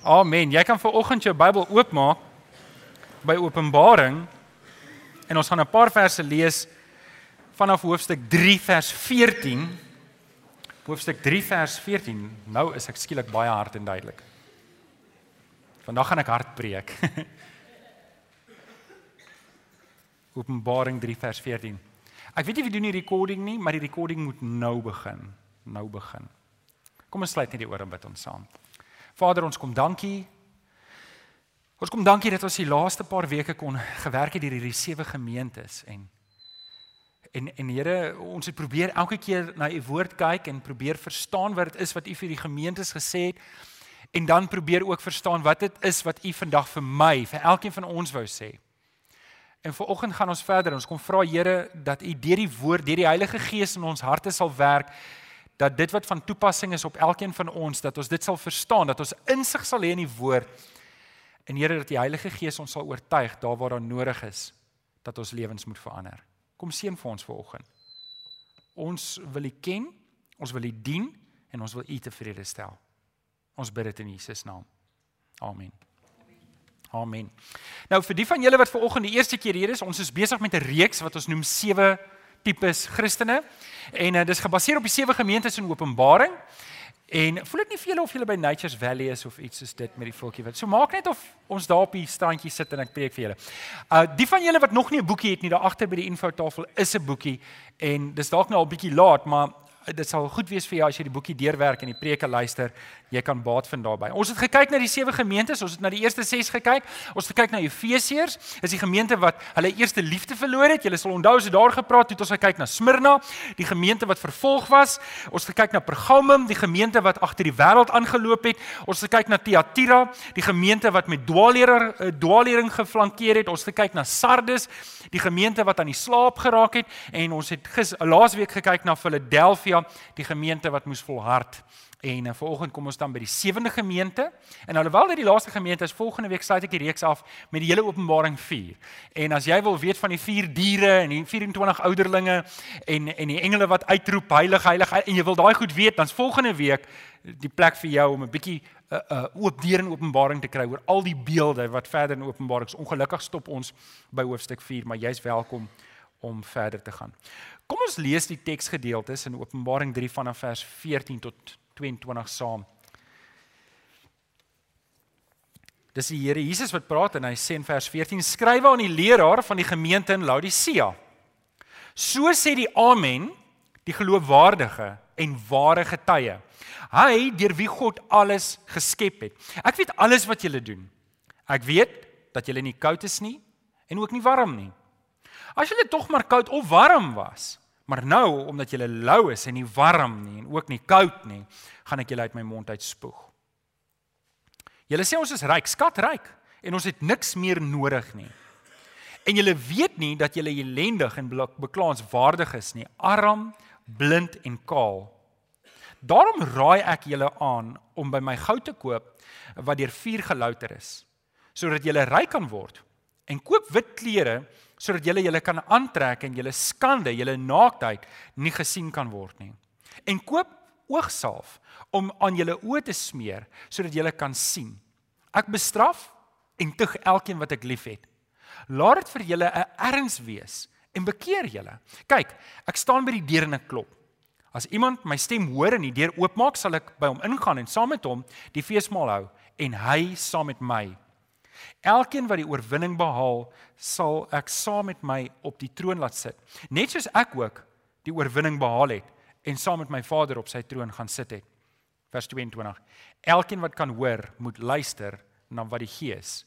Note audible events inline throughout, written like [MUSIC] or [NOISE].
Amen. Jy kan vir oggend jou Bybel oopmaak by Openbaring en ons gaan 'n paar verse lees vanaf hoofstuk 3 vers 14. Hoofstuk 3 vers 14. Nou is ek skielik baie hard en duidelik. Vandag gaan ek hard preek. [LAUGHS] Openbaring 3 vers 14. Ek weet nie wie doen die recording nie, maar die recording moet nou begin. Nou begin. Kom ons sluit net die ore en bid ons saam. Vader, ons kom dankie. Ons kom dankie dat ons die laaste paar weke kon gewerk het deur hierdie sewe gemeentes en en en Here, ons het probeer elke keer na u woord kyk en probeer verstaan wat dit is wat u vir die gemeentes gesê het en dan probeer ook verstaan wat dit is wat u vandag vir my, vir elkeen van ons wou sê. En vir oggend gaan ons verder. Ons kom vra Here dat U deur die woord, deur die Heilige Gees in ons harte sal werk dat dit wat van toepassing is op elkeen van ons, dat ons dit sal verstaan, dat ons insig sal hê in die woord. En Here dat die Heilige Gees ons sal oortuig daar waar daar nodig is dat ons lewens moet verander. Kom seën vir ons vanoggend. Ons wil U ken, ons wil U dien en ons wil U tevrede stel. Ons bid dit in Jesus naam. Amen. Amen. Nou vir die van julle wat ver oggend die eerste keer hier is, ons is besig met 'n reeks wat ons noem sewe tipes Christene. En uh, dis gebaseer op die sewe gemeentes in Openbaring. En voel dit nie vir julle of julle by Nature's Valley is of iets soos dit met die voeltjie wat. So maak net of ons daar op die strandjie sit en ek preek vir julle. Uh die van julle wat nog nie 'n boekie het nie, daar agter by die infotafel is 'n boekie en dis dalk nou al bietjie laat, maar dit sal goed wees vir jou as jy die boekie deurwerk en die preke luister jy kan baat vind daarbey. Ons het gekyk na die sewe gemeentes, ons het na die eerste 6 gekyk. Ons het gekyk na Efesiërs, is die gemeente wat hulle eerste liefde verloor het. Julle sal onthou as ons daar gepraat het, ons het gekyk na Smyrna, die gemeente wat vervolg was. Ons het gekyk na Pergamum, die gemeente wat agter die wêreld aangeloop het. Ons het gekyk na Thyatira, die gemeente wat met dwaalleraar eh, dwaallering geflankeer het. Ons het gekyk na Sardes, die gemeente wat aan die slaap geraak het en ons het laasweek gekyk na Philadelphia, die gemeente wat moes volhard. En uh, vanoggend kom ons dan by die sewende gemeente. En alhoewel dit die laaste gemeente is, volgende week sluit ek die reeks af met die hele Openbaring 4. En as jy wil weet van die vier diere en die 24 ouderlinge en en die engele wat uitroep heilig heilig en jy wil daai goed weet, dan's volgende week die plek vir jou om 'n bietjie 'n uh, uh, oop deur in Openbaring te kry oor al die beelde wat verder in Openbaring is. Ongelukkig stop ons by hoofstuk 4, maar jy's welkom om verder te gaan. Kom ons lees die teksgedeeltes in Openbaring 3 vanaf vers 14 tot 22 saam. Dis die Here Jesus wat praat en hy sê in vers 14: "Skrywe aan die leraar van die gemeente in Laodicea. So sê die Amen, die geloofwaardige en ware getuie. Hy deur wie God alles geskep het. Ek weet alles wat julle doen. Ek weet dat julle nie koud is nie en ook nie warm nie. As julle tog maar koud of warm was, Maar nou omdat jy lou is en nie warm nie en ook nie koud nie, gaan ek julle uit my mond uitspoeg. Julle sê ons is ryk, skatryk en ons het niks meer nodig nie. En julle weet nie dat julle ellendig en beklaanswaardig is nie, arm, blind en kaal. Daarom raai ek julle aan om by my goud te koop wat deur vuur gelouter is, sodat julle ryk kan word. En koop wit klere sodat julle julle kan aantrek en julle skande, julle naaktheid nie gesien kan word nie. En koop oogsalf om aan julle oë te smeer sodat julle kan sien. Ek bestraf en tug elkeen wat ek liefhet. Laat dit vir julle 'n erns wees en bekeer julle. Kyk, ek staan by die deur en ek klop. As iemand my stem hoor en die deur oopmaak, sal ek by hom ingaan en saam met hom die feesmaal hou en hy saam met my. Elkeen wat die oorwinning behaal, sal ek saam met my op die troon laat sit, net soos ek ook die oorwinning behaal het en saam met my Vader op sy troon gaan sit het. Vers 22. Elkeen wat kan hoor, moet luister na wat die Gees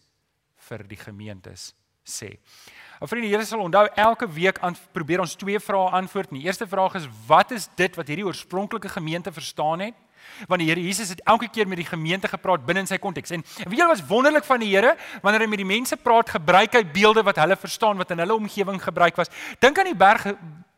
vir die gemeentes sê. Ou vriende, julle sal onthou elke week aan probeer ons twee vrae antwoord. Die eerste vraag is wat is dit wat hierdie oorspronklike gemeente verstaan het? Want die Here Jesus het elke keer met die gemeente gepraat binne in sy konteks. En weet jy wat wonderlik van die Here? Wanneer hy met die mense praat, gebruik hy beelde wat hulle verstaan wat in hulle omgewing gebruik was. Dink aan die berg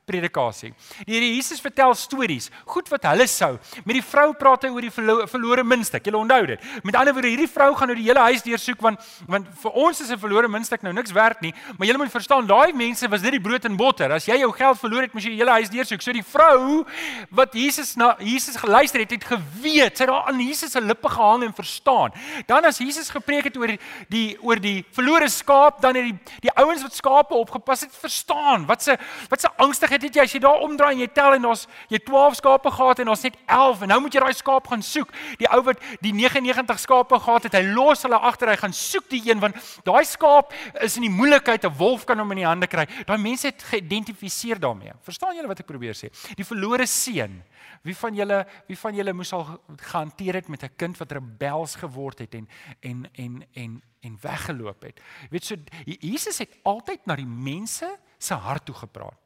predikasie. Die Here Jesus vertel stories, goed wat hulle sou. Met die vrou praat hy oor die verlo verlore muntstuk. Julle onthou dit. Met ander woorde, hierdie vrou gaan nou die hele huis deursoek want want vir ons is 'n verlore muntstuk nou niks werd nie, maar julle moet verstaan, daai mense was dit die brood en botter. As jy jou geld verloor het, moet jy die hele huis deursoek. So die vrou wat Jesus na Jesus geluister het, het geweet, sy het daar aan Jesus se lippe gehang en verstaan. Dan as Jesus gepreek het oor die, die oor die verlore skaap, dan het die die ouens wat skape opgepas het verstaan wat se wat se angstig het, het jy as jy daar omdraai en jy tel en daar's jy 12 skape gehad en daar's net 11 en nou moet jy daai skaap gaan soek. Die ou wat die 99 skape gehad het, hy los hulle agter, hy gaan soek die een want daai skaap is in die moeilikheid, 'n wolf kan hom in die hande kry. Daai mense het geïdentifiseer daarmee. Verstaan julle wat ek probeer sê? Die verlore seun. Wie van julle wie van julle moes al gehanteer het met 'n kind wat rebels geword het en en en en en weggeloop het. Jy weet so Jesus het altyd na die mense se hart toe gepraat.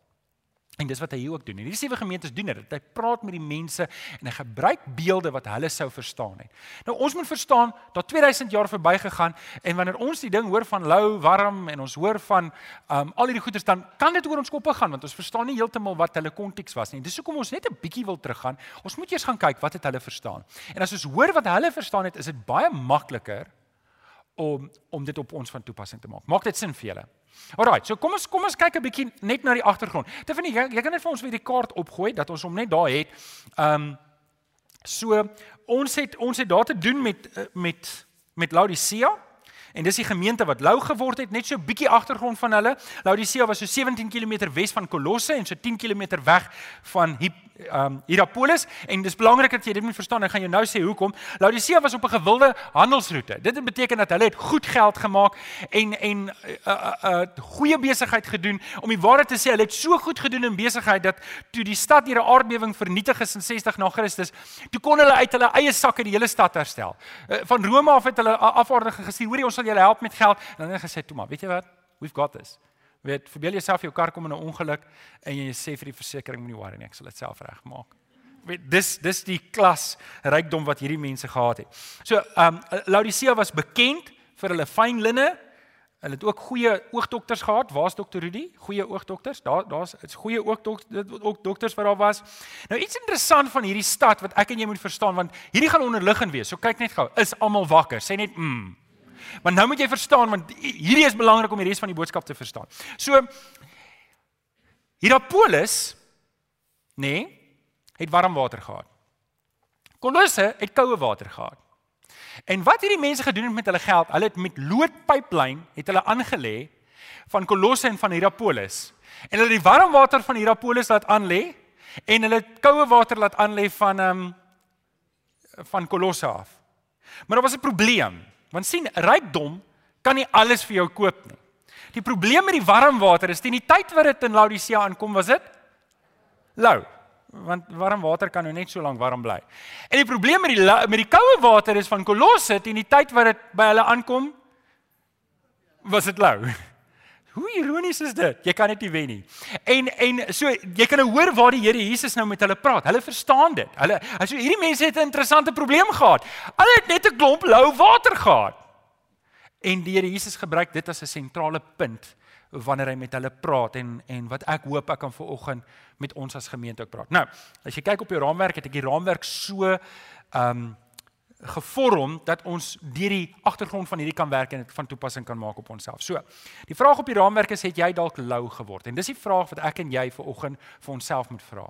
En dis wat hy hier ook doen. Hierdie sewe gemeentes doen dit. Hy praat met die mense en hy gebruik beelde wat hulle sou verstaan het. Nou ons moet verstaan dat 2000 jaar verbygegaan en wanneer ons die ding hoor van lou, warm en ons hoor van um al hierdie goeders dan kan dit oor ons koppe gaan want ons verstaan nie heeltemal wat hulle konteks was nie. Dis hoekom ons net 'n bietjie wil teruggaan. Ons moet eers gaan kyk wat het hulle verstaan. En as ons hoor wat hulle verstaan het, is dit baie makliker om om dit op ons van toepassing te maak. Maak dit sin vir julle? Alraai, so kom ons kom ons kyk 'n bietjie net na die agtergrond. Tiffany, jy, jy kan net vir ons weer die kaart opgooi dat ons hom net daar het. Ehm um, so ons het ons het daar te doen met eh, met met Laodicea en dis die gemeente wat lou geword het, net so 'n bietjie agtergrond van hulle. Laodicea was so 17 km wes van Kolosse en so 10 km weg van Hip, um Hierapolis en dis belangrik dat jy dit moet verstaan. Ek gaan jou nou sê hoekom. Laodicea was op 'n gewilde handelsroete. Dit beteken dat hulle het goed geld gemaak en en 'n uh, uh, uh, goeie besigheid gedoen. Om die waarheid te sê, hulle het so goed gedoen in besigheid dat toe die stad deur 'n aardbewing vernietig is in 60 na Christus, toe kon hulle uit hulle eie sakke die hele stad herstel. Uh, van Rome af het hulle afvaardigers gesê, "Hoerie, ons sal julle help met geld." En dan het hulle gesê, "Toe maar, weet jy wat? We've got this." Weet, verbeel jouself jou kar kom in 'n ongeluk en jy sê vir die versekerings moenie worry nie, ek sal dit self regmaak. Weet, dis dis die klas rykdom wat hierdie mense gehad het. So, ehm um, Laodicea was bekend vir hulle fyn linne. Hulle het ook goeie oogdokters gehad. Waar's dokter Rudy? Goeie oogdokters. Daar daar's is goeie oogdokters ook dokters wat daar was. Nou iets interessant van hierdie stad wat ek en jy moet verstaan want hierdie gaan onderliggend wees. So kyk net gou, is almal wakker? Sê net mm. Maar nou moet jy verstaan want hierdie is belangrik om die res van die boodskap te verstaan. So Hierapolis nê nee, het warm water gehad. Kolosse het koue water gehad. En wat hierdie mense gedoen het met hulle geld, hulle het met loodpyplyn het hulle aangelê van Kolosse en van Hierapolis. En hulle het die warm water van Hierapolis laat aanlê en hulle het koue water laat aanlê van ehm um, van Kolosse af. Maar daar was 'n probleem. Want sien, rykdom kan nie alles vir jou koop nie. Die probleem met die warm water is teen die tyd wat dit in Laodicea aankom, was dit lou. Want warm water kan nou net so lank warm bly. En die probleem met die met die koue water is van Kolosse teen die tyd wat dit by hulle aankom, was dit lou. [LAUGHS] Hoe ironies is dit? Jy kan dit nie wen nie. En en so jy kan nou hoor waar die Here Jesus nou met hulle praat. Hulle verstaan dit. Hulle so hierdie mense het 'n interessante probleem gehad. Hulle het net 'n klomp lou water gehad. En die Here Jesus gebruik dit as 'n sentrale punt wanneer hy met hulle praat en en wat ek hoop ek kan vanoggend met ons as gemeente ook praat. Nou, as jy kyk op die raamwerk, het ek die raamwerk so ehm um, gevorm dat ons deur die agtergrond van hierdie kan werk en dit van toepassing kan maak op onsself. So, die vraag op die raamwerk is het jy dalk lou geword? En dis die vraag wat ek en jy vir oggend vir onsself moet vra.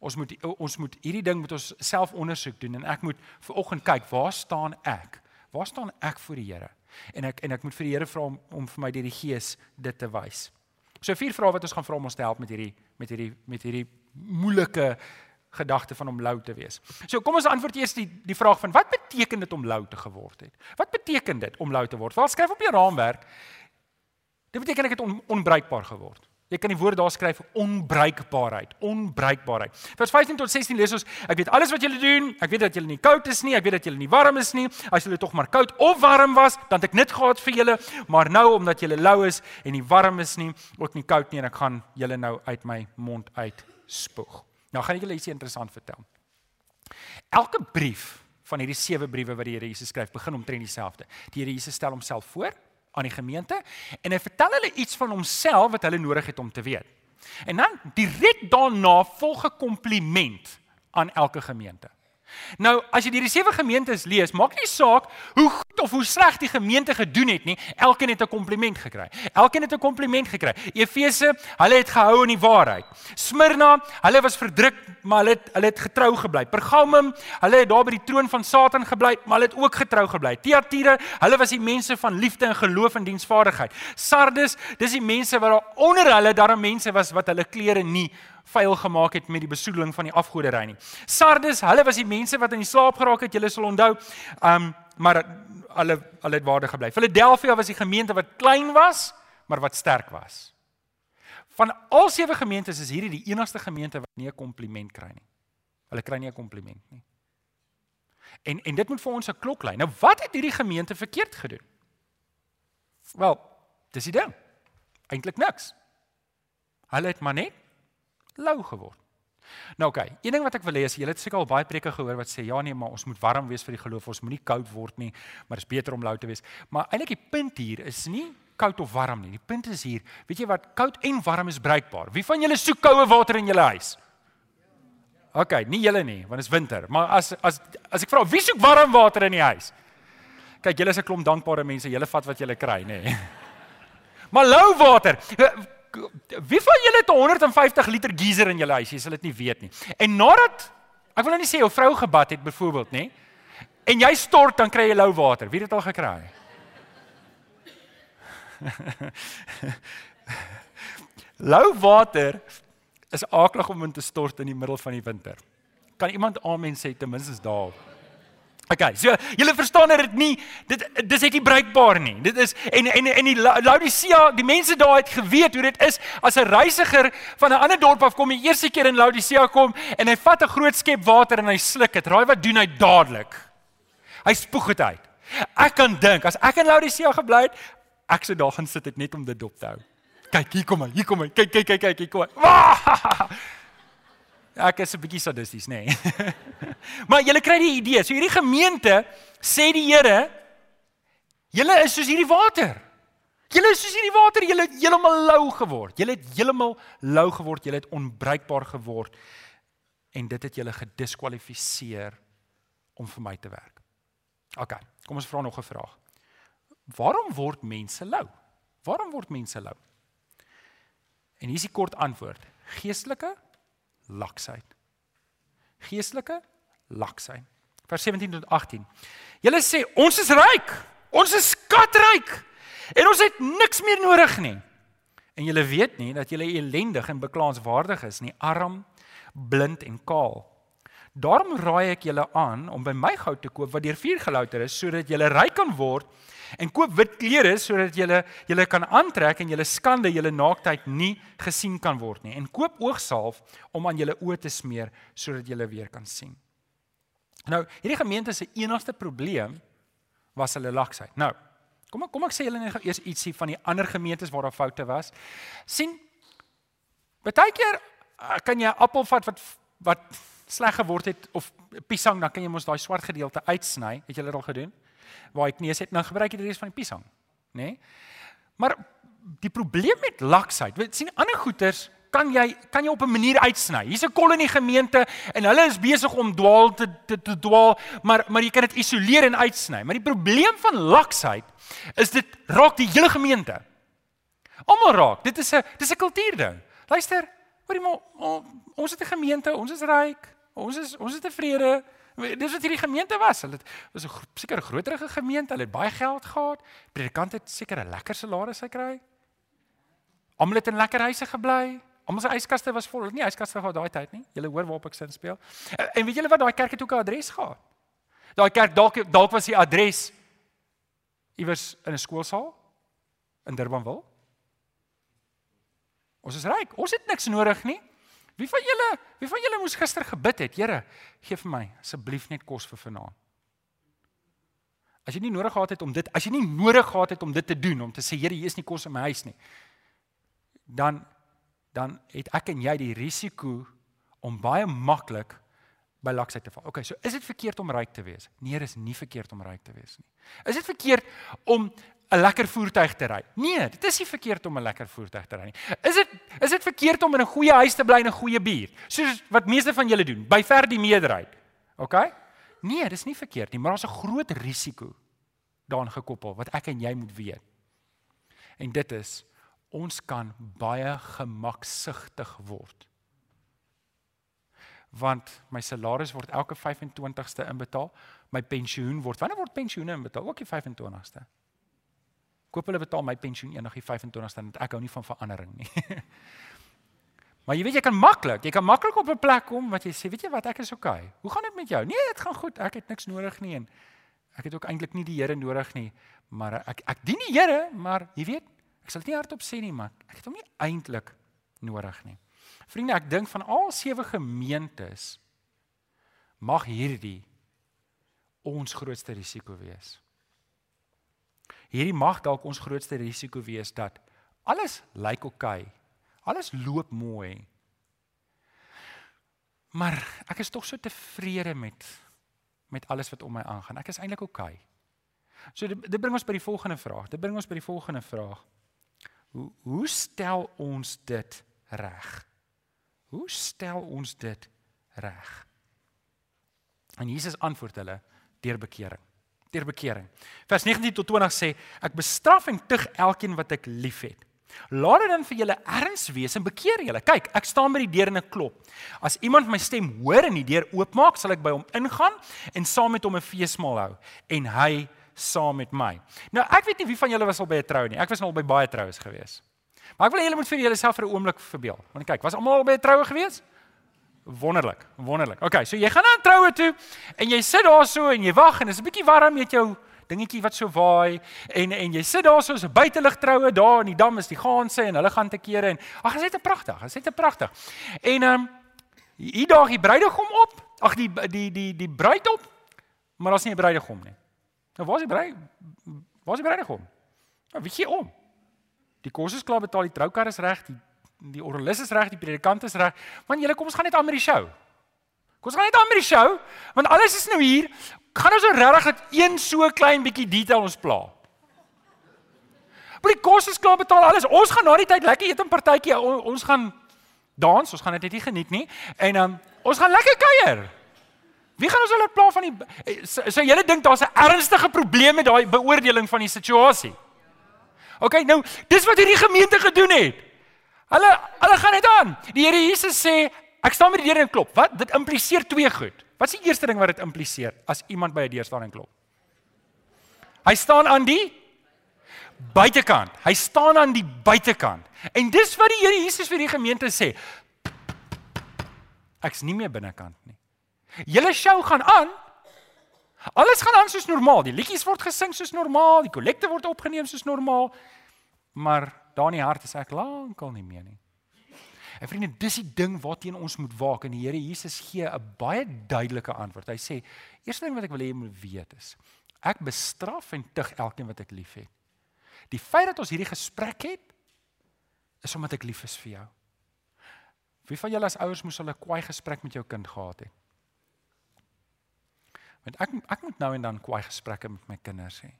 Ons moet ons moet hierdie ding met ons self ondersoek doen en ek moet vir oggend kyk, waar staan ek? Waar staan ek voor die Here? En ek en ek moet vir die Here vra om om vir my deur die Gees dit te wys. So vier vrae wat ons gaan vra om ons te help met hierdie met hierdie met hierdie moeilike gedagte van om lou te wees. So kom ons antwoord eers die die vraag van wat beteken dit om lou te geword het? Wat beteken dit om lou te word? Wel skryf op jou raamwerk. Dit beteken ek het on, onbruikbaar geword. Jy kan die woord daar skryf onbruikbaarheid, onbruikbaarheid. Vers 15 tot 16 lees ons: Ek weet alles wat julle doen. Ek weet dat julle nie koud is nie. Ek weet dat julle nie warm is nie. As julle tog maar koud of warm was, dan het ek net gehad vir julle, maar nou omdat julle lou is en nie warm is nie, ook nie koud nie en ek gaan julle nou uit my mond uit spoeg. Nou gaan ek julle iets interessant vertel. Elke brief van hierdie sewe briewe wat die Here Jesus skryf, begin omtrent dieselfde. Die Here Jesus stel homself voor aan die gemeente en hy vertel hulle iets van homself wat hulle nodig het om te weet. En dan direk daarna volg 'n kompliment aan elke gemeente. Nou, as jy die sewe gemeentes lees, maak nie saak hoe goed of hoe sleg die gemeente gedoen het nie, elkeen het 'n kompliment gekry. Elkeen het 'n kompliment gekry. Efese, hulle het gehou aan die waarheid. Smyrna, hulle was verdruk, maar hulle het hulle het getrou gebly. Pergamum, hulle het daar by die troon van Satan gebly, maar hulle het ook getrou gebly. Thyatira, hulle was die mense van liefde en geloof en diensvaardigheid. Sardes, dis die mense wat daar onder hulle daar mense was wat hulle klere nie vuil gemaak het met die besoedeling van die afgoderry nie. Sardes, hulle was die mense wat in die slaap geraak het, julle sal onthou. Um maar hulle hulle het waardig gebly. Philadelphia was die gemeente wat klein was, maar wat sterk was. Van al sewe gemeentes is hierdie die enigste gemeente wat nie 'n kompliment kry nie. Hulle kry nie 'n kompliment nie. En en dit moet vir ons 'n klok lui. Nou wat het hierdie gemeente verkeerd gedoen? Wel, dis die ding. Eintlik niks. Hulle het maar net lou geword. Nou oké, okay, een ding wat ek wil hê is jy het seker al baie preke gehoor wat sê ja nee, maar ons moet warm wees vir die geloof, ons moenie koud word nie, maar dit is beter om lou te wees. Maar eintlik die punt hier is nie koud of warm nie. Die punt is hier, weet jy wat, koud en warm is bruikbaar. Wie van julle soek koue water in julle huis? OK, nie julle nie, want dit is winter. Maar as as as ek vra wie soek warm water in die huis? Kyk, julle is 'n klomp dankbare mense. Julle vat wat julle kry, nê. [LAUGHS] Maar lou water, wie van julle het 'n 150 liter geyser in julle huis? Jy sal dit nie weet nie. En nadat ek wil nou nie sê jou vrou gebad het byvoorbeeld, nê? En jy stort dan kry jy lou water. Wie het dit al gekry? [LAUGHS] lou water is aaklig om in te stort in die middel van die winter. Kan iemand amen sê ten minste daar? Okay, so julle verstaan dat dit nie dit dis net nie bruikbaar nie. Dit is en en en die Laodicea, die mense daar het geweet hoe dit is as 'n reisiger van 'n ander dorp af kom die eerste keer in Laodicea kom en hy vat 'n groot skep water en hy sluk dit. Raai wat doen hy dadelik? Hy spoeg dit uit. Ek kan dink as ek in Laodicea gebly het, ek sou daar gaan sit het net om dit dop te hou. Kyk, hier kom hy, hier kom hy. Kyk, kyk, kyk, kyk, hier kom hy. Ek is 'n bietjie sadisties, nê. Nee. [LAUGHS] maar julle kry die idee. So hierdie gemeente sê die Here, julle is soos hierdie water. Julle is soos hierdie water, julle het heeltemal lou geword. Julle het heeltemal lou geword, julle het onbruikbaar geword en dit het julle gediskwalifiseer om vir my te werk. OK, kom ons vra nog 'n vraag. Waarom word mense lou? Waarom word mense lou? En hier is die kort antwoord: geestelike laksheid. Geestelike laksheid. Vers 17 tot 18. Julle sê ons is ryk. Ons is skatryk. En ons het niks meer nodig nie. En julle weet nie dat julle ellendig en beklaanswaardig is nie, arm, blind en kaal. Daarom raai ek julle aan om by my goud te koop wat deur vuur gelouter is sodat julle ryk kan word en koop wit klere sodat julle julle kan aantrek en julle skande, julle naaktheid nie gesien kan word nie. En koop oogsalf om aan julle oë te smeer sodat julle weer kan sien. Nou, hierdie gemeente se enigste probleem was hulle laksheid. Nou, kom ek kom ek sê julle net eers ietsie van die ander gemeentes waar daar foute was. sien Baie keer eh, kan jy 'n appel vat wat wat sleg geword het of piesang, dan kan jy mos daai swart gedeelte uitsny. Het jy dit al gedoen? waar ek neus het, nou gebruik jy die res van die piesang, nê? Nee? Maar die probleem met laksheid, weet sien ander goeters kan jy kan jy op 'n manier uitsny. Hier's 'n kol in die gemeente en hulle is besig om dwaal te te, te dwaal, maar maar jy kan dit isoleer en uitsny. Maar die probleem van laksheid is dit raak die hele gemeente. Almal raak. Dit is 'n dis 'n kultuurding. Luister, hoorie maar ons het 'n gemeente, ons is ryk, ons is ons is tevrede, Dis wat hierdie gemeente was. Hulle was 'n seker groterige gemeente. Hulle het baie geld gehad. Predikant het seker 'n lekker salaris gekry. Almal het in lekker huise gebly. Almal se yskaste was vol. Nie yskaste gehad daai tyd nie. Julle hoor waarop ek sin speel. En weet julle wat daai kerk het ook 'n adres gehad? Daai kerk dalk dalk was die adres iewers in 'n skoolsaal in Durbanville. Ons is ryk. Ons het niks nodig nie. Wie van julle, wie van julle moes gister gebid het, Here, gee vir my asseblief net kos vir vanaand. As jy nie nodig gehad het om dit, as jy nie nodig gehad het om dit te doen om te sê Here, hier is nie kos in my huis nie, dan dan het ek en jy die risiko om baie maklik by laksheid te val. Okay, so is dit verkeerd om ryk te wees? Nee, dit is nie verkeerd om ryk te wees nie. Is dit verkeerd om 'n lekker voertuig te ry? Nee, dit is nie verkeerd om 'n lekker voertuig te ry nie. Is dit is dit verkeerd om in 'n goeie huis te bly en 'n goeie buurt? Soos wat meeste van julle doen, by ver die meerderheid. Okay? Nee, dis nie verkeerd nie, maar daar's 'n groot risiko daaraan gekoppel wat ek en jy moet weet. En dit is ons kan baie gemaksugtig word. Want my salaris word elke 25ste inbetaal, my pensioen word wanneer word pensioene inbetaal? Ook die 25ste. Koop hulle betaal my pensioen eendag die 25ste en ek hou nie van verandering nie. [LAUGHS] Maar jy weet jy kan maklik, jy kan maklik op 'n plek kom wat jy sê, weet jy wat, ek is okay. Hoe gaan dit met jou? Nee, dit gaan goed. Ek het niks nodig nie en ek het ook eintlik nie die Here nodig nie, maar ek ek dien die Here, maar jy weet, ek sal dit nie hardop sê nie, maar ek het hom nie eintlik nodig nie. Vriende, ek dink van al sewe gemeentes mag hierdie ons grootste risiko wees. Hierdie mag dalk ons grootste risiko wees dat alles lyk oukei. Okay, Alles loop mooi. Maar ek is tog so tevrede met met alles wat om my aangaan. Ek is eintlik oukei. Okay. So dit, dit bring ons by die volgende vraag. Dit bring ons by die volgende vraag. Hoe hoe stel ons dit reg? Hoe stel ons dit reg? En Jesus antwoord hulle deur bekering. Deur bekering. Vers 19 tot 20 sê ek bestraf en tug elkeen wat ek liefhet. Laat dit dan vir julle erns wees en bekeer julle. Kyk, ek staan by die deur en ek klop. As iemand my stem hoor en die deur oopmaak, sal ek by hom ingaan en saam met hom 'n feesmaal hou en hy saam met my. Nou, ek weet nie wie van julle was al by 'n trou nie. Ek was al by baie troues gewees. Maar ek wil julle moet vir julleself vir 'n oomblik verbeel. Want kyk, was almal al by 'n troue gewees? Wonderlik, wonderlik. Okay, so jy gaan na 'n troue toe en jy sit daar so en jy wag en dit is 'n bietjie warm met jou dingetjie wat so waai en en jy sit daar soos 'n buitelug troue daar in die dam is die gaanse en hulle gaan te kere en ag dit is net pragtig, dit is net pragtig. En ehm um, hier daag die bruidegom op, ag die die die die bruid op, maar daar's nie 'n bruidegom nie. Nou waar is die bruid? Waar is die bruidegom? Nou wie gee om? Die kos is klaar betaal, die troukar is reg, die die orgelis is reg, die predikant is reg. Man, julle kom ons gaan net aan met die show. Kom ons gaan net aan met die show, want alles is nou hier gaan ons nou regtig dat een so klein bietjie detail ons pla. Maar die kos is klaar betaal alles. Ons gaan na die tyd lekker eet 'n partytjie. Ons gaan dans, ons gaan dit net nie geniet nie. En um, ons gaan lekker kuier. Wie gaan ons hulle pla van die so, so julle dink daar's 'n ernstige probleem met daai beoordeling van die situasie. OK, nou, dis wat hierdie gemeente gedoen het. Hulle hulle gaan net aan. Die Here Jesus sê, ek staan by die deur en klop. Wat? Dit impliseer twee goed. Wat is die eerste ding wat dit impliseer as iemand by 'n deur staan en klop? Hy staan aan die buitekant. Hy staan aan die buitekant. En dis wat die Here Jesus vir die gemeente sê. Ek's nie meer binnekant nie. Julle show gaan aan. Alles gaan aan soos normaal. Die liedjies word gesing soos normaal, die kollekte word opgeneem soos normaal. Maar daar in die hart is ek lankal nie meer nie. En vriende, dis die ding waarteen ons moet waak en die Here Jesus gee 'n baie duidelike antwoord. Hy sê: "Eerste ding wat ek wil hê jy moet weet is, ek bestraf en tug elkeen wat ek liefhet. Die feit dat ons hierdie gesprek het, is omdat ek lief is vir jou. Wie van julle as ouers moes hulle 'n kwaai gesprek met jou kind gehad het? Want ek ek moet nou en dan kwaai gesprekke met my kinders hê.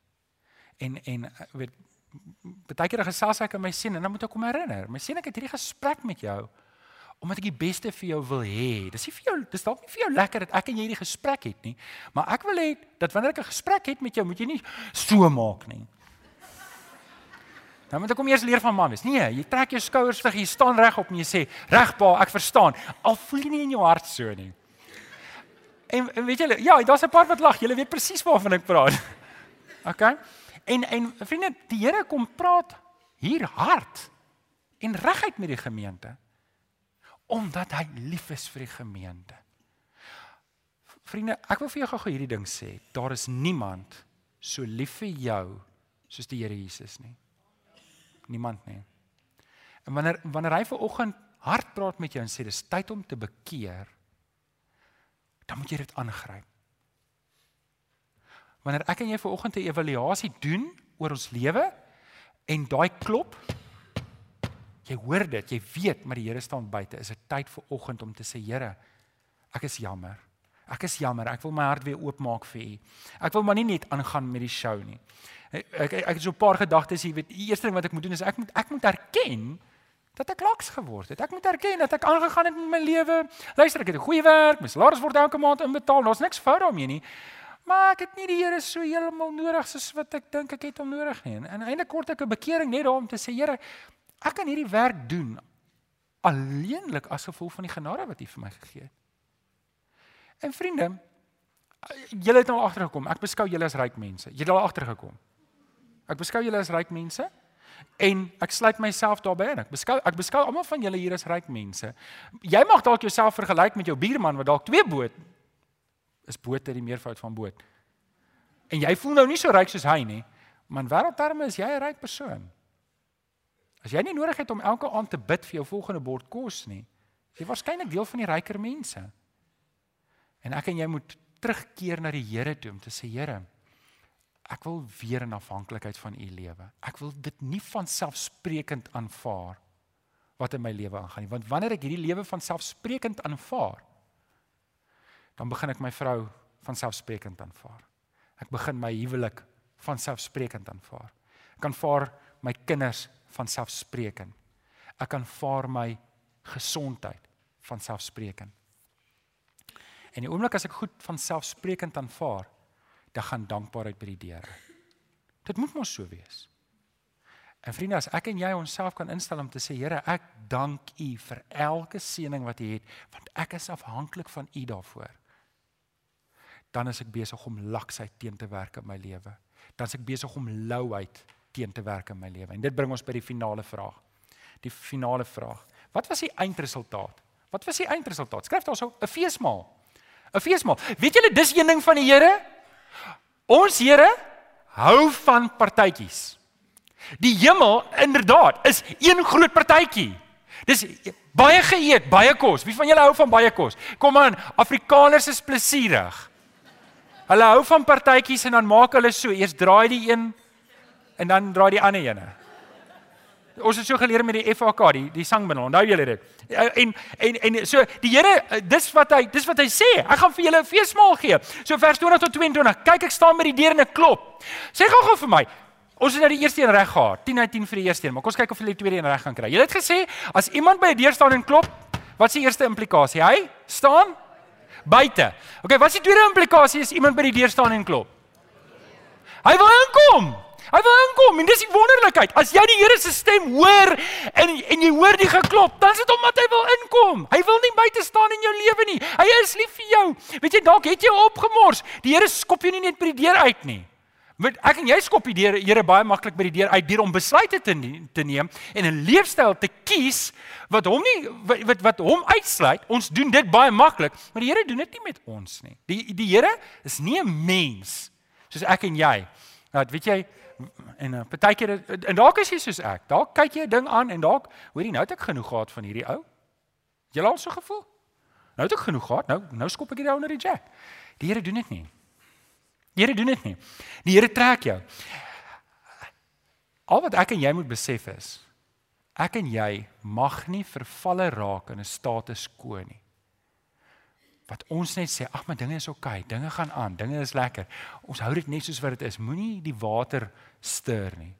En en weet baie keer gesels ek aan my seun en dan moet ek hom herinner. My seun, ek het hierdie gesprek met jou omdat ek die beste vir jou wil hê. Dis nie vir jou, dis dalk nie vir jou lekker dat ek en jy hierdie gesprek het nie, maar ek wil hê dat wanneer ek 'n gesprek het met jou, moet jy nie so maak nie. Dan moet ek kom eers leer van mamma. Nee, jy trek jou skouers terug, jy staan reg op en jy sê, "Reg pa, ek verstaan." Al voel jy nie in jou hart so nie. En, en weet julle, ja, daar's 'n paar wat lag. Julle weet presies waarvan ek praat. [LAUGHS] OK? En en vriende, die Here kom praat hier hard en reguit met die gemeente omdat hy lief is vir die gemeente. Vriende, ek wil vir jou gou hierdie ding sê. Daar is niemand so lief vir jou soos die Here Jesus nie. Niemand nie. En wanneer wanneer hy ver oggend hard praat met jou en sê dis tyd om te bekeer, dan moet jy dit aangryp wanneer ek en jy ver oggend 'n evaluasie doen oor ons lewe en daai klop jy hoor dit, jy weet maar die Here staan buite. Is dit tyd vir oggend om te sê Here, ek is jammer. Ek is jammer. Ek wil my hart weer oopmaak vir U. Ek wil maar nie net aangaan met die show nie. Ek ek, ek het so 'n paar gedagtes, jy weet, die eerste ding wat ek moet doen is ek moet ek moet erken dat ek laks geword het. Ek moet erken dat ek aangegaan het met my lewe. Luister, ek het 'n goeie werk, my salaris word elke maand inbetaal. Daar's niks fout daarmee nie. Maar ek het nie die Here so heeltemal nodig soos wat ek dink ek het hom nodig nie. En eintlik kort ek 'n bekering net daarom te sê, Here, ek kan hierdie werk doen alleenlik as gevolg van die genade wat U vir my gegee het. En vriende, julle het nou agtergekom. Ek beskou julle as ryk mense. Julle het al agtergekom. Ek beskou julle as ryk mense en ek sluit myself daarbey in. Ek beskou ek beskou almal van julle hier as ryk mense. Jy mag dalk jouself vergelyk met jou buurman wat dalk twee boot is bote die meervoud van boot. En jy voel nou nie so ryk soos hy nie, maar in wêreldterme is jy 'n ryk persoon. As jy nie nodig het om elke aand te bid vir jou volgende bord kos nie, is jy waarskynlik deel van die ryker mense. En ek en jy moet terugkeer na die Here toe om te sê Here, ek wil weer in afhanklikheid van U lewe. Ek wil dit nie van selfsprekend aanvaar wat in my lewe aangaan nie, want wanneer ek hierdie lewe van selfsprekend aanvaar, dan begin ek my vrou van selfsprekend aanvaar. Ek begin my huwelik van selfsprekend aanvaar. Ek aanvaar my kinders van selfsprekend. Ek aanvaar my gesondheid van selfsprekend. En die oomblik as ek goed van selfsprekend aanvaar, dan gaan dankbaarheid by die deure. Dit moet mos so wees. En vriende, as ek en jy onsself kan instel om te sê, Here, ek dank U vir elke seëning wat U het, want ek is afhanklik van U daarvoor dan is ek besig om laksheid teen te werk in my lewe. Dan is ek besig om louheid teen te werk in my lewe. En dit bring ons by die finale vraag. Die finale vraag. Wat was die eindresultaat? Wat was die eindresultaat? Skryf daar so 'n feesmaal. 'n Feesmaal. Weet julle dis een ding van die Here? Ons Here hou van partytjies. Die hemel inderdaad is een groot partytjie. Dis baie geëet, baie kos. Wie van julle hou van baie kos? Kom aan, Afrikaners is plesierig. Hulle hou van partytjies en dan maak hulle so, eers draai die een en dan draai die ander ene. Ons het so geleer met die FAK, die die sangbindel. Onthou julle dit? En en en so die Here, dis wat hy dis wat hy sê. Ek gaan vir julle 'n feesmaal gee. So vers 20 tot 22. Kyk, ek staan by die deur en ek klop. Sê gou-gou vir my. Ons het nou die eerste een reg gehad. 10 uit 10 vir die eerste een, maar kom ons kyk of hulle die tweede een reg gaan kry. Jy het gesê as iemand by 'n deur staan en klop, wat is die eerste implikasie? Hy staan buite. Okay, wat is die tweede implikasie as iemand by die deur staan en klop? Hy wil inkom. Hy wil inkom en dis die wonderlikheid. As jy die Here se stem hoor en en jy hoor die geklop, dan is dit omdat hy wil inkom. Hy wil nie buite staan in jou lewe nie. Hy is lief vir jou. Weet jy dalk het jy opgemors. Die Here skop jou nie net by die deur uit nie. Met ek en jy skop die Here Here baie maklik by die deur uit deur om besluite te te neem en 'n leefstyl te kies wat hom nie wat wat hom uitsluit. Ons doen dit baie maklik, maar die Here doen dit nie met ons nie. Die die Here is nie 'n mens soos ek en jy. Nou, weet jy en uh, partykeer en dalk is jy soos ek. Dalk kyk jy 'n ding aan en dalk hoorie nou het ek genoeg gehad van hierdie ou. Jy al so gevoel? Nou het ek genoeg gehad. Nou nou skop ek hierdie ou na die jack. Die Here doen dit nie. Die Here doen dit nie. Die Here trek jou. Al wat ek en jy moet besef is ek en jy mag nie vervalle raak in 'n status quo nie. Wat ons net sê, ag maar dinge is oukei, okay, dinge gaan aan, dinge is lekker. Ons hou dit net soos wat dit is. Moenie die water stuur nie.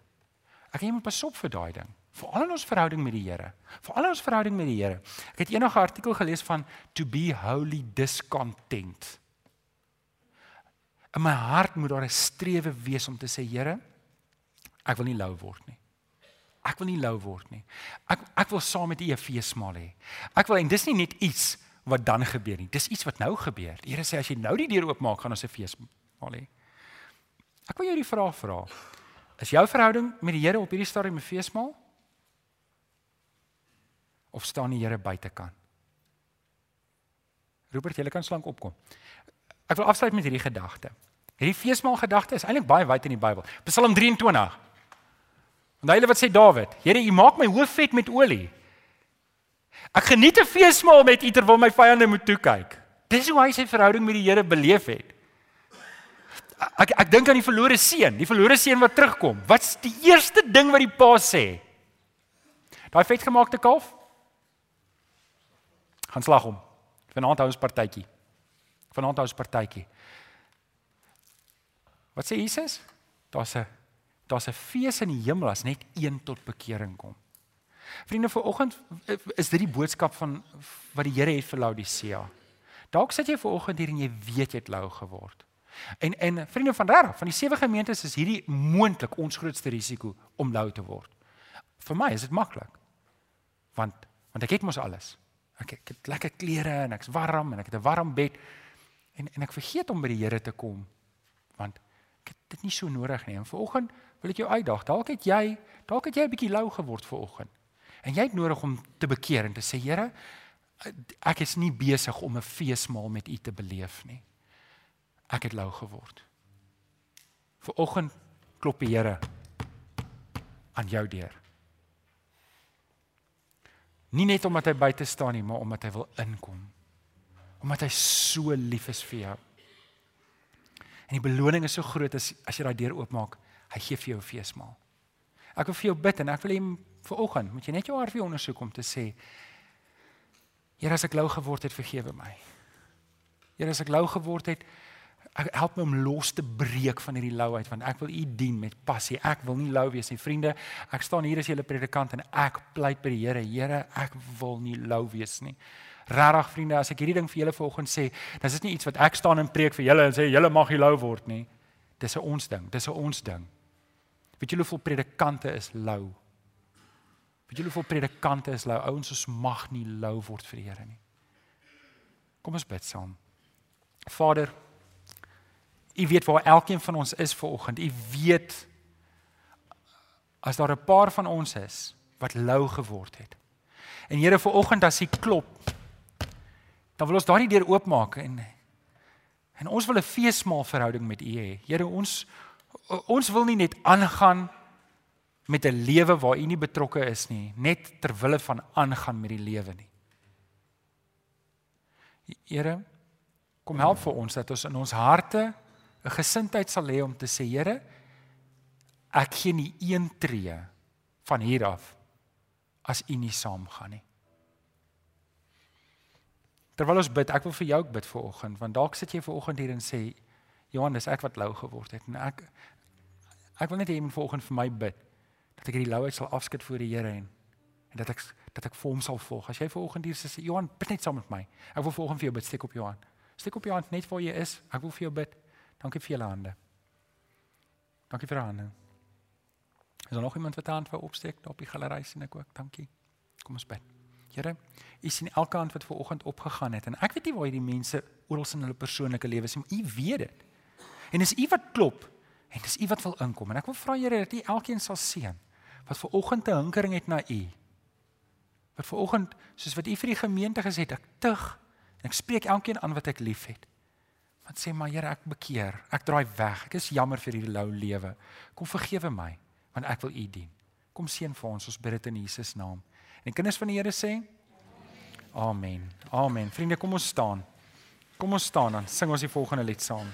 Ek en jy moet pas op vir daai ding. Veral in ons verhouding met die Here. Veral in ons verhouding met die Here. Ek het eendag 'n artikel gelees van to be wholly discontent. In my hart moet daar 'n strewe wees om te sê Here, ek wil nie lou word nie. Ek wil nie lou word nie. Ek ek wil saam met U 'n feesmaal hê. Ek wil en dis nie net iets wat dan gebeur nie. Dis iets wat nou gebeur. Die Here sê as jy nou die deur oopmaak, gaan ons 'n feesmaal hê. Ek wil jou die vraag vra. Is jou verhouding met die Here op hierdie stadium 'n feesmaal? Of staan die Here buitekant? Rupert, jy kan slank opkom. Ek wil afsluit met hierdie gedagte. Hierdie feesmaal gedagte is eintlik baie wyd in die Bybel. Psalm 23. En daai wat sê Dawid, Here, U maak my hoof vet met olie. Ek geniet 'n feesmaal met U terwyl my vyande moet toe kyk. Dis hoe hy sy verhouding met die Here beleef het. Ek ek dink aan die verlore seun, die verlore seun wat terugkom. Wat's die eerste ding wat die pa sê? Daai vetgemaakte kalf? Gaan slag hom. Vanaand hou ons partytjie. Vanaand hou ons partytjie. Wat sê Jesus? Daar's 'n daar's 'n fees in die hemel as net een tot bekering kom. Vriende, vir oggend is dit die boodskap van wat die Here het vir Laodicea. Dalk sit jy ver oggend hier en jy weet jy het lou geword. En en vriende van reg, van die sewe gemeentes is hierdie moontlik ons grootste risiko om lou te word. Vir my is dit maklik. Want want ek het mos alles. Ek ek het lekker klere en ek's warm en ek het 'n warm bed en en ek vergeet om by die Here te kom want ek het dit nie so nodig nie. En vanoggend wil ek jou uitdaag. Dalk het jy dalk het jy 'n bietjie lou geword vanoggend. En jy het nodig om te bekeer en te sê Here, ek is nie besig om 'n feesmaal met U te beleef nie. Ek het lou geword. Vanoggend klop die Here aan jou deur. Nie net omdat hy buite staan nie, maar omdat hy wil inkom. Omdat hy so lief is vir jou. En die beloning is so groot as as jy daai deur oopmaak, hy gee vir jou 'n feesmaal. Ek wil vir jou bid en ek wil hê vir oggend moet jy net jou hart weer ondersoek om te sê Here as ek lou geword het, vergewe my. Here as ek lou geword het, ek help my om los te breek van hierdie louheid want ek wil U dien met passie. Ek wil nie lou wees nie, vriende. Ek staan hier as julle predikant en ek pleit by die Here, Here, ek wil nie lou wees nie. Regtig vriende, as ek hierdie ding vir julle vanoggend sê, dan is nie iets wat ek staan en preek vir julle en sê julle mag nie lou word nie. Dis 'n ons ding, dis 'n ons ding. Weet julle hoeveel predikante is lou? Weet julle hoeveel predikante is lou? Ouens ons mag nie lou word vir die Here nie. Kom ons bid saam. Vader, U weet waar elkeen van ons is ver oggend. U weet as daar 'n paar van ons is wat lou geword het. En Here, ver oggend as U klop, dan wil ons daardie deur oopmaak en en ons wil 'n feesmaal verhouding met U hê. Here, ons ons wil nie net aangaan met 'n lewe waar u nie betrokke is nie, net ter wille van aangaan met die lewe nie. Here, kom help vir ons dat ons in ons harte 'n gesindheid sal hê om te sê, Here, ek gee nie een tree van hier af as u nie saamgaan nie. Terwyl ons bid, ek wil vir jou ook bid vir oggend, want dalk sit jy ver oggend hier en sê, Johannes, ek wat lou geword het en ek ek wil net hê jy moet vanoggend vir my bid dat ek hierdie louheid sal afskud voor die Here en en dat ek dat ek vir hom sal volg. As jy vanoggend hier sê Johan, bid net saam met my. Ek wil vanoggend vir jou bid. Steek op jou hand. Steek op jou hand net waar jy is. Ek wil vir jou bid. Dankie vir julle hande. Dankie vir hande. Is daar nog iemand wat hand wou opsteek op die galery sien ek ook. Dankie. Kom ons bid. Here, u sien elke hand wat vanoggend opgegaan het en ek weet nie waar hierdie mense oral in hulle persoonlike lewens is, maar u weet dit. En dis u wat klop en dis u wat wil inkom en ek wil vra Here dat u elkeen sal seën wat ver oggend 'n hinkering het na u. Wat ver oggend soos wat u vir die gemeente gesê het, ek tug en ek spreek elkeen aan wat ek liefhet. Wat sê maar Here, ek bekeer. Ek draai weg. Ek is jammer vir hierdie lou lewe. Kom vergewe my want ek wil u dien. Kom seën vir ons. Ons bid dit in Jesus naam. En kinders van die Here sê Amen. Amen. Vriende, kom ons staan. Kom ons staan dan. Sing ons die volgende lied saam.